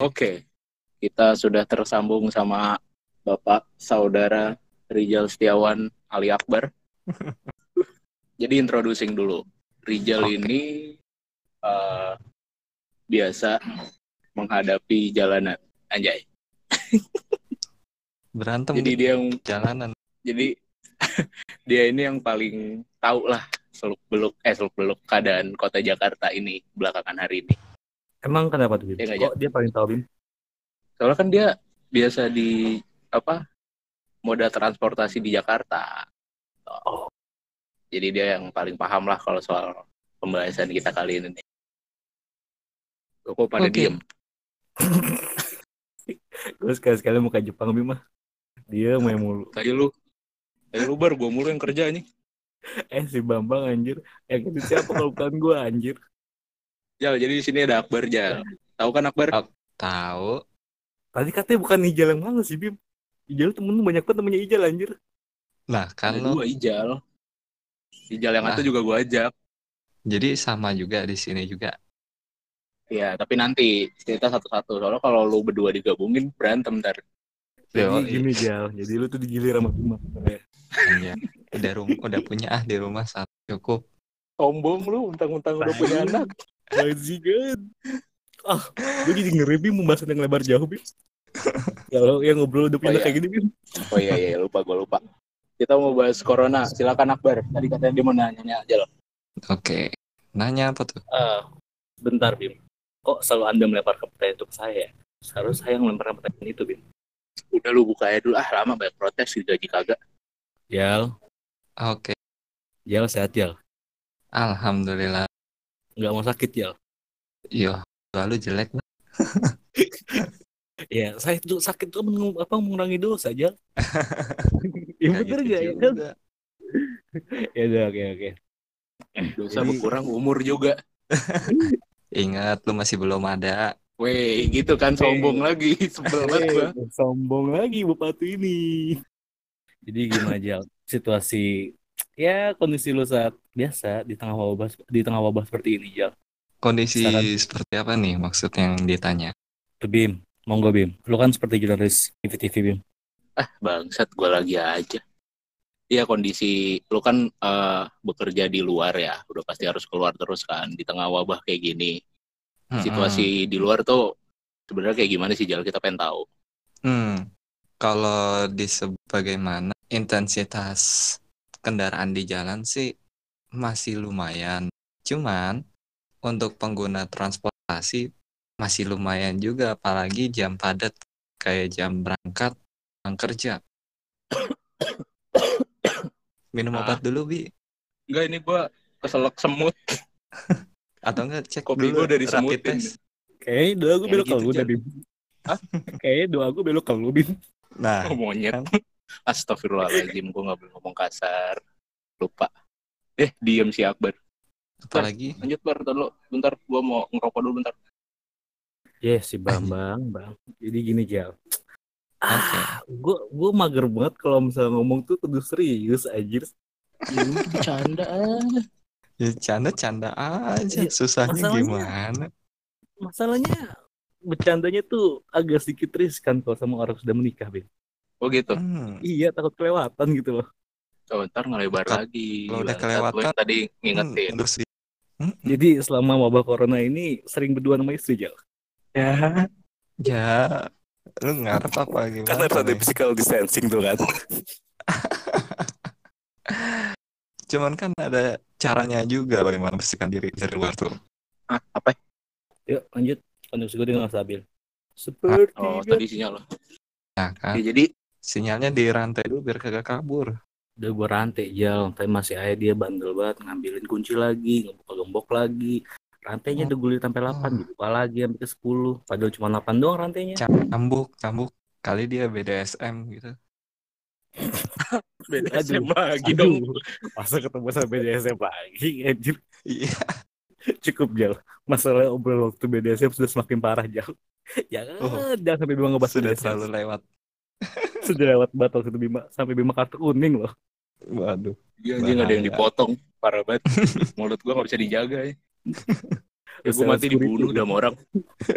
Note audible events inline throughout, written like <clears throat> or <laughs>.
Oke, kita sudah tersambung sama Bapak Saudara Rijal Setiawan Ali Akbar. <laughs> Jadi introducing dulu. Rijal Oke. ini eh, biasa menghadapi jalanan. Anjay. <laughs> Berantem Jadi di dia yang jalanan. jadi <laughs> dia ini yang paling tahu lah seluk beluk eh seluk beluk keadaan kota Jakarta ini belakangan hari ini. Emang kenapa tuh Bim? Iya nggak, Kok dia paling tahu Bim? Soalnya kan dia biasa di apa moda transportasi di Jakarta. Oh. Jadi dia yang paling paham lah kalau soal pembahasan kita kali ini. nih. Kok pada Oke. diem? <laughs> Gue sekali-sekali mau ke Jepang Bim mah. Dia main mulu. Tadi lu, tadi lu bar, gua mulu yang kerja nih. <laughs> Eh si Bambang anjir. Yang itu siapa kalau bukan gue anjir. Jal, jadi di sini ada Akbar Jal. Tahu kan Akbar? Oh. Tahu. Tadi katanya bukan Ijal yang mana sih Bim? Ijal temen lu banyak banget namanya Ijal anjir. Nah, kan Ada lo dua Ijal. Ijal yang Nah. satu juga gua ajak. jadi sama juga di sini juga. Ya, tapi nanti cerita satu-satu. Soalnya kalau lu berdua digabungin berantem ntar. Jadi Yoi. gini Jal. Jadi lu tuh digilir sama Bima. Ya. Iya. Udah rum udah punya ah di rumah satu cukup. Sombong lu, mentang-mentang udah punya anak. Bajingan. Ah, gue jadi ngeri Bim pembahasan yang lebar jauh Bim. Kalau yang ngobrol udah punya Oh, anak iya. kayak gini Bim. Oh iya, iya, lupa, gua lupa. Kita mau bahas corona. Silakan Akbar. Tadi katanya dia mau nanya aja loh. Oke. Nanya apa tuh? Eh, bentar Bim. Kok selalu Anda melempar pertanyaan itu ke saya? Seharusnya saya yang melempar pertanyaan itu Bim. Udah lu buka aja dulu. Ah, lama banyak protes digaji kagak. Jal, Oke. Jal sehat Jal. Alhamdulillah. Nggak mau sakit Jal. Yo, lalu jelek lah. <laughs> Ya, saya itu sakit tuh meng- apa mengurangi dosa Jal. <laughs> ya bener gitu gak ya? <laughs> Ya udah oke oke. Dosa berkurang umur juga. Ingat lu masih belum ada. Weh, gitu kan sombong lagi. Sebel banget gua. Sombong lagi Bupatu ini. Jadi gimana Jal? Situasi ya kondisi lu saat biasa di tengah wabah di tengah wabah seperti ini Jal. Kondisi Saran. seperti apa nih maksud yang ditanya? Bim, monggo Bim. Lu kan seperti jurnalis TV-TV Bim. Ah, bangsat gua lagi aja. Iya kondisi lu kan eh, bekerja di luar ya, udah pasti harus keluar terus kan di tengah wabah kayak gini. Mm-mm. Situasi di luar tuh sebenarnya kayak gimana sih Jal? Kita pengen tahu. Hmm, kalau disebut bagaimana intensitas kendaraan di jalan sih masih lumayan. Cuman untuk pengguna transportasi masih lumayan juga, apalagi jam padat kayak jam berangkat, pulang kerja. Minum Ah. obat dulu, Bi. Enggak ini gua keselak semut. <laughs> Atau enggak cek Kopi dulu gua dari rapid test. Kayaknya doa gue Kayak belok ke gitu, lu. Bim. Kayaknya doa gue belok ke lu Bim. Nah, Oh, monyet. Kan? Astagfirullahaladzim, gua nggak boleh ngomong kasar. Lupa. Eh, diem si Akbar. apalagi Lanjut Bar, bentar, lu. bentar gua mau ngerokok dulu bentar. Yes, si Bambang, Bang. Jadi gini, Jal. Ah, gue gue mager banget kalau misalnya ngomong tuh kudu serius anjir. Ya lu bercanda aja. Ya canda-canda aja, Iya, susahnya masalahnya- gimana? Masalahnya bercandanya tuh agak sedikit riskan kalau sama orang sudah menikah, Bim. Oh gitu. Hmm. Iya, takut kelewatan gitu loh. Oh, ntar ngelebar Kal- lagi. kalau udah kelewatan, tadi ngingetin. Hmm, bersih. Hmm, Jadi selama wabah corona ini sering berdua sama istri, Jal. Ya. Ya, lu ngarep apa gimana? Kan harus ada nih? physical distancing tuh kan. <laughs> Cuman kan ada caranya juga bagaimana bersihkan diri dari luar tuh. Ah, apa? Yuk, lanjut. Kondisi gue dengan stabil. Seperti Oh, biasa. tadi sinyal lo. Ya kan, Ya, jadi sinyalnya di rantai dulu biar kagak kabur. udah gue rantai jal tapi masih aja dia bandel banget ngambilin kunci lagi ngebuka gembok lagi rantainya udah gue sampai 8 dibuka lagi sampai ke 10 padahal cuma 8 doang rantainya Cambuk, cambuk. Kali dia BDSM gitu. beda Aduh. SMA lagi Aduh, dong. masa ketemu sama BDSM lagi anjir Iya. cukup jal masalah obrol waktu BDSM sudah semakin parah jal jangan Oh. jangan sampai Bima ngebahas Sudah BDSM terlalu lewat. <laughs> sudah lewat batal itu Bima sampai Bima kartu kuning loh Waduh. Dia anjing ada yang dipotong. Parah banget. <laughs> Mulut gua gak bisa dijaga ya. <laughs> Ya gue mati dibunuh udah sama orang.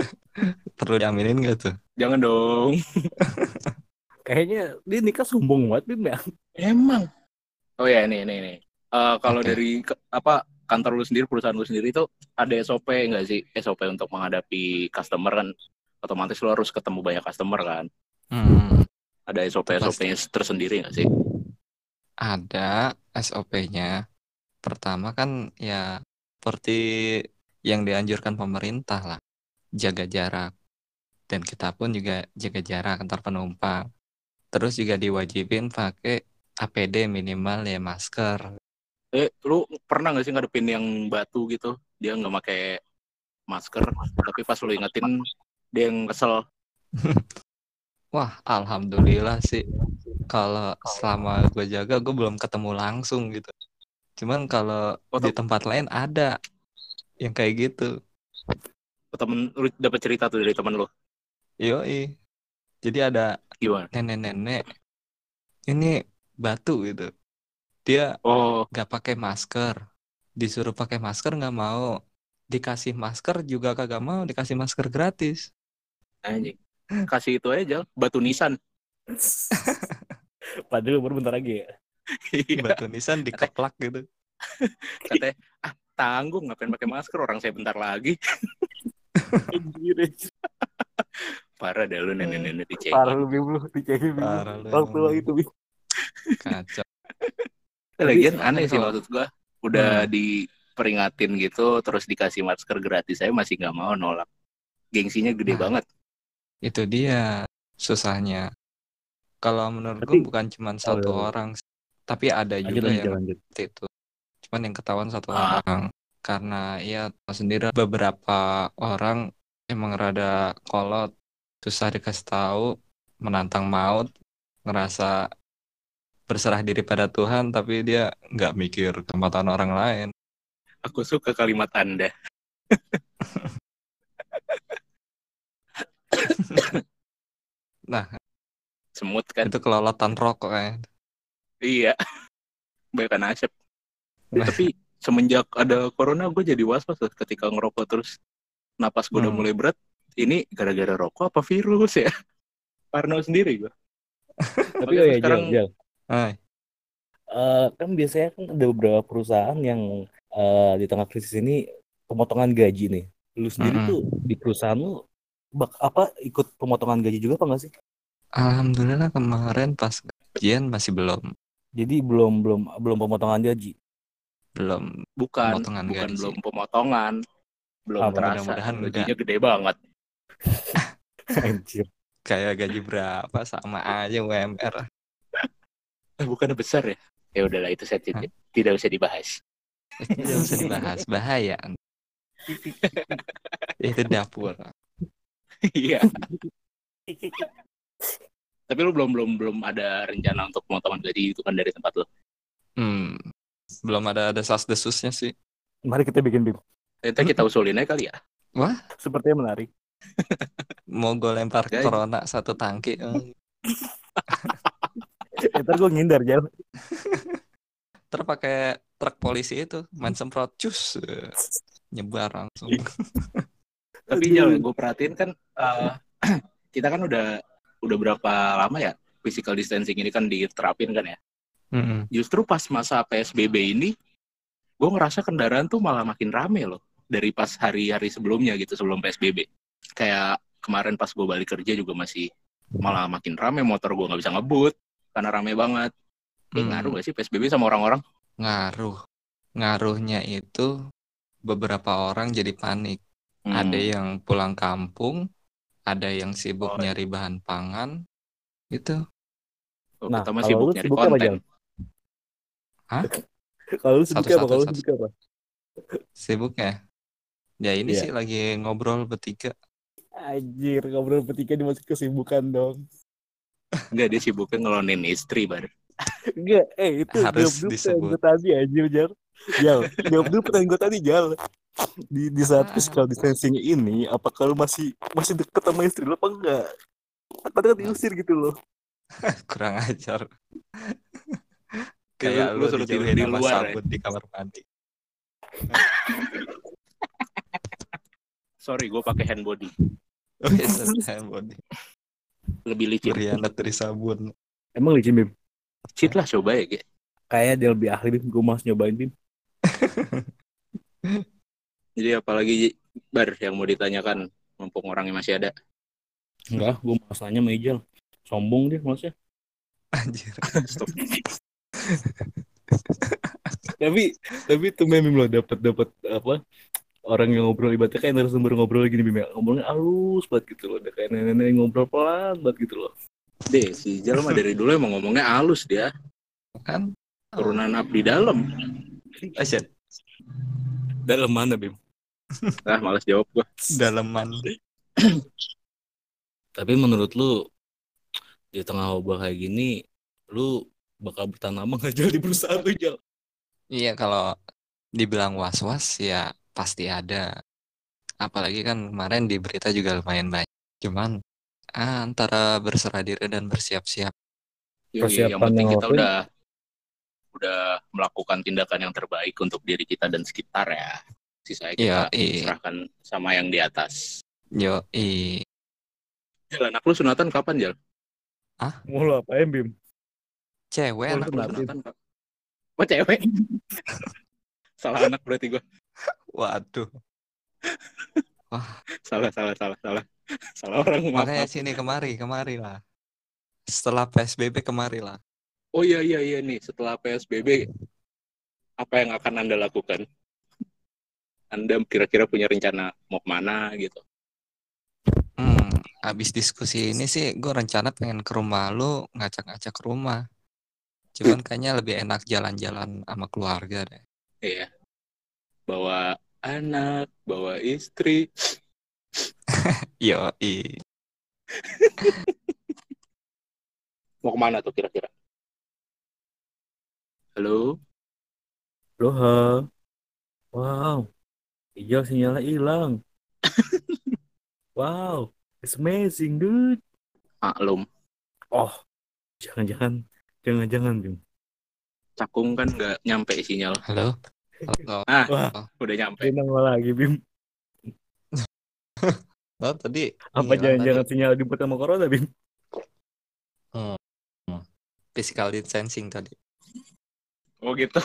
<laughs> Perlu diaminin gak tuh? Jangan dong. Kayaknya dia nikah sombong banget Bim ya. Emang. Oh ya ini ini ini. Eh, kalau Oke. dari ke- apa kantor lu sendiri, perusahaan lu sendiri itu ada SOP nggak sih? SOP untuk menghadapi customer kan otomatis lu harus ketemu banyak customer kan. Hmm, Ada SOP SOP-nya tersendiri nggak sih? ada SOP-nya. Pertama kan ya seperti yang dianjurkan pemerintah lah. Jaga jarak. Dan kita pun juga jaga jarak antar penumpang. Terus juga diwajibin pakai APD minimal ya masker. Eh, lu pernah nggak sih ngadepin yang batu gitu? Dia nggak pakai masker, tapi pas lu ingetin dia yang kesel. <laughs> Wah, alhamdulillah sih. Kalau selama gue jaga, gue belum ketemu langsung gitu. Cuman kalau Oh, di tem- tempat lain ada yang kayak gitu. temen lu dapat cerita tuh dari temen lu Yoi. Jadi ada gimana? nenek-nenek ini batu gitu. Dia Oh, nggak pakai masker. Disuruh pakai masker nggak mau. Dikasih masker juga kagak mau. Dikasih masker gratis. anjing. Kasih itu aja, batu nisan. <laughs> Padahal baru bentar lagi ya. Iya. Batu nisan dikeplak gitu. Katanya, ah tanggung ngapain pakai masker orang saya bentar lagi. <laughs> Parah dah lu nenek-nenek di Parah lu Bim lu dicengin Bim. Parah lu Orang tua itu Bim. Kacau. <laughs> Lagian aneh sih maksud gua. Udah Hmm. diperingatin gitu, terus dikasih masker gratis, saya masih nggak mau nolak. Gengsinya gede Nah. banget. Itu dia susahnya. Kalau menurut gue bukan cuma satu Oh, orang, tapi ada Lanjut juga lanjut yang lanjut. itu. Cuman yang ketahuan satu Ah. orang. Karena ya sendiri beberapa orang emang rada kolot, susah dikasih tahu, menantang maut, ngerasa berserah diri pada Tuhan, tapi dia nggak mikir kesempatan orang lain. Aku suka kalimat Anda. <laughs> <laughs> Nah, Semut kan? itu kelolotan rokok kan. Iya. <laughs> Bahkan asap. Nah. Tapi semenjak ada corona gue jadi was-was tuh ketika ngerokok terus napas gue udah Hmm. mulai berat. Ini gara-gara rokok apa virus ya? <laughs> Parno sendiri gue. Tapi oh ya sekarang- Jal. Hai. Eh, kan biasanya kan ada beberapa perusahaan yang eh, di tengah krisis ini pemotongan gaji nih. Lu sendiri Mm-mm. tuh di perusahaan lu bak apa ikut pemotongan gaji juga apa nggak sih? Alhamdulillah kemarin pas gajian masih belum Jadi belum belum belum pemotongan gaji. belum Bukan, Pemotongan bukan gaji. belum pemotongan. Belum Ah, terasa. mudah-mudahan Gajinya gede banget. <laughs> Anjir. kayak gaji berapa sama aja UMR. Eh, bukan besar ya? Ya udahlah itu saya tidak, tidak usah dibahas. Tidak usah dibahas, bahaya. <laughs> Itu dapur. Iya. <laughs> Tapi lu belum belum belum ada rencana untuk pemotongan gaji itu kan dari tempat lu. Hmm, belum ada ada sas desusnya sih. Mari kita bikin BIM. Nanti kita usulin aja kali ya. Sepertinya menarik. <laughs> Mau gue lempar Gaji. corona satu tangki. eh, <laughs> Eh, Ntar gue ngindar Jal. Terpakai truk polisi itu main semprot cus eh, nyebar langsung. Tapi jangan gue perhatiin kan eh, <clears throat> kita kan udah udah berapa lama ya physical distancing ini kan diterapin kan ya. Mm-mm. Justru pas masa PSBB ini gue ngerasa kendaraan tuh malah makin rame loh dari pas hari-hari sebelumnya gitu sebelum PSBB. Kayak kemarin pas gue balik kerja juga masih malah makin rame motor gue nggak bisa ngebut karena rame banget. Eh, Hmm. ngaruh gak sih PSBB sama orang-orang? Ngaruh. Ngaruhnya itu beberapa orang jadi panik. Hmm. Ada yang pulang kampung, ada yang sibuk Oh, iya. nyari bahan pangan. Itu. Oh, Nah, kalau sibuk lu nyari sibuk apa, konten. Jal? Kalau lu sibuk <laughs> apa? Kalau sibuk apa? Sibuk ya? Ya ini Iya. sih lagi ngobrol bertiga. Anjir, ngobrol bertiga dimasuk kesibukan dong. Enggak, dia sibuknya ngelonin istri, Bar. Enggak, eh itu Harus disebut. tadi anjir Jal. Jal, jawab dulu pertanyaan gue tadi Jal. Di di saat Ah. physical distancing ini, apakah lu masih masih deket sama istri lu apa enggak? Padahal kan diusir gitu loh. <laughs> Kurang ajar. Kayak lu- lu, suruh tidur di luar, ya. sabun di kamar mandi. <laughs> Sorry, gue pakai hand body. Oh, iya, hand body. Lebih licin. Berkhianat dari sabun. Emang licin Bim? Cheat lah coba ya, Ge. Kayak dia lebih ahli Bim. Gue mau nyobain Bim. <laughs> Jadi apalagi Bar yang mau ditanyakan mumpung orangnya masih ada. Enggak, gue mau Ijal. Sombong dia maksudnya. Anjir. Stop. <laughs> tapi tapi tuh meme lo dapat dapat apa orang yang ngobrol ibaratnya kayak narasumber ngobrol gini Bim ya. Ngobrolnya halus banget gitu loh. Udah kayak nenek-nenek ngobrol pelan banget gitu loh. Deh, si Jal mah dari dulu emang ngomongnya halus dia. Kan? Turunan abdi dalam. Asyik. Dalam mana Bim? <laughs> Ah, males jawab gua. Daleman. Tapi menurut lu di tengah wabah kayak gini, lu bakal bertahan lama nggak Jal di perusahaan lu Jal? Iya, kalau dibilang was-was ya pasti ada. Apalagi kan kemarin di berita juga lumayan banyak. Cuman ah, antara berserah diri dan bersiap-siap. Persiapan yang penting yang kita udah udah melakukan tindakan yang terbaik untuk diri kita dan sekitar ya. Sisanya kita Iya, iya. serahkan sama yang di atas. Yo, i. Jal, anak lu sunatan kapan, Jal? Mau lu apain Bim? Cewek Oh, anak lu? Sunatan kapan? Oh, cewek. <laughs> salah anak berarti gua. Waduh. Salah, salah, salah, salah. Salah orang. Makanya maaf. sini kemari, kemari lah. Setelah PSBB kemari lah. Oh iya iya iya nih, setelah PSBB apa yang akan Anda lakukan? Anda kira-kira punya rencana mau ke mana gitu? Hmm, abis diskusi ini sih gue rencana pengen ke rumah lu ngacak-ngacak ke rumah. Cuman kayaknya lebih enak jalan-jalan sama keluarga deh. Iya. Bawa anak, bawa istri. <laughs> Yo, i. Mau ke mana tuh kira-kira? Halo? Loh, ha? Wow. Ijal sinyalnya hilang. <laughs> wow. It's amazing, dude. Maklum, Oh, jangan-jangan, jangan-jangan, Bim. cakung kan nggak nyampe sinyal. Halo? Halo? Ah, Wah, udah nyampe. nongol lagi, Bim. Oh, tadi Apa hilang jangan-jangan sinyal dibuat sama corona, Bim? tadi. Physical distancing tadi. Oh gitu. <laughs>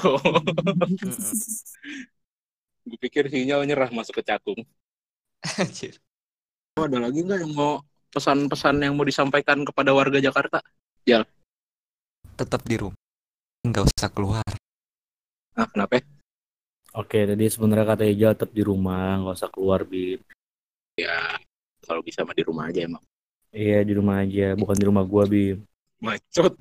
Gue pikir sinyal nyerah masuk ke cakung. Anjir. Oh, ada lagi nggak yang mau pesan-pesan yang mau disampaikan kepada warga Jakarta? Tetap di rumah. Nggak usah keluar. Ah, kenapa? Oke, tadi sebenarnya kata Ijal tetap di rumah, nggak usah keluar, Bim. Ya, kalau bisa mah di rumah aja emang. Iya, di rumah aja, bukan di rumah gua, Bim. Macot.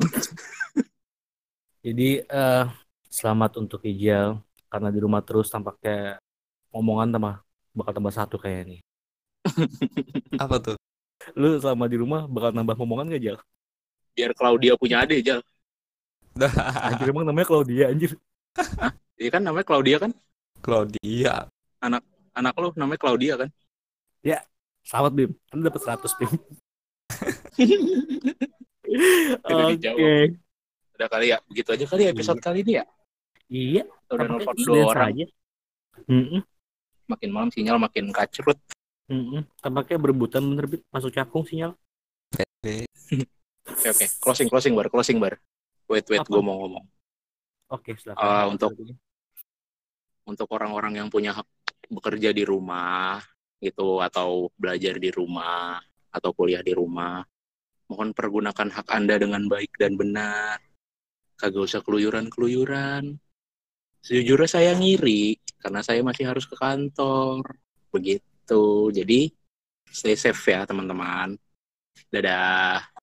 Jadi, eh selamat untuk Ijal, karena di rumah terus tampaknya omongan tambah bakal tambah satu kayaknya nih. <laughs> Apa tuh? Lu selama di rumah bakal nambah omongan gak, Jal? Biar Claudia punya adik, Jal. Anjir, emang namanya Claudia, anjir. <laughs> Iya kan namanya Claudia kan? Claudia. Anak lu namanya Claudia kan? Selamat, Bim. Anda dapat 100, Bim. <laughs> Oke. dijawab. Udah kali ya, begitu aja kali ya episode kali ini ya. Iya, Udah nelfon dua orang, saja. Mm-mm, makin malam sinyal makin kacrut. mm-mm. Tampaknya berebutan menerbit masuk cakung sinyal. Oke oke, closing closing bar, closing bar. Wait wait, gue mau ngomong. Oke, silakan. Ah, untuk- Untuk orang-orang yang punya hak bekerja di rumah gitu atau belajar di rumah atau kuliah di rumah, mohon pergunakan hak Anda dengan baik dan benar. Kagak usah keluyuran-keluyuran. Sejujurnya saya ngiri karena saya masih harus ke kantor. Begitu. Jadi stay safe ya teman-teman. Dadah.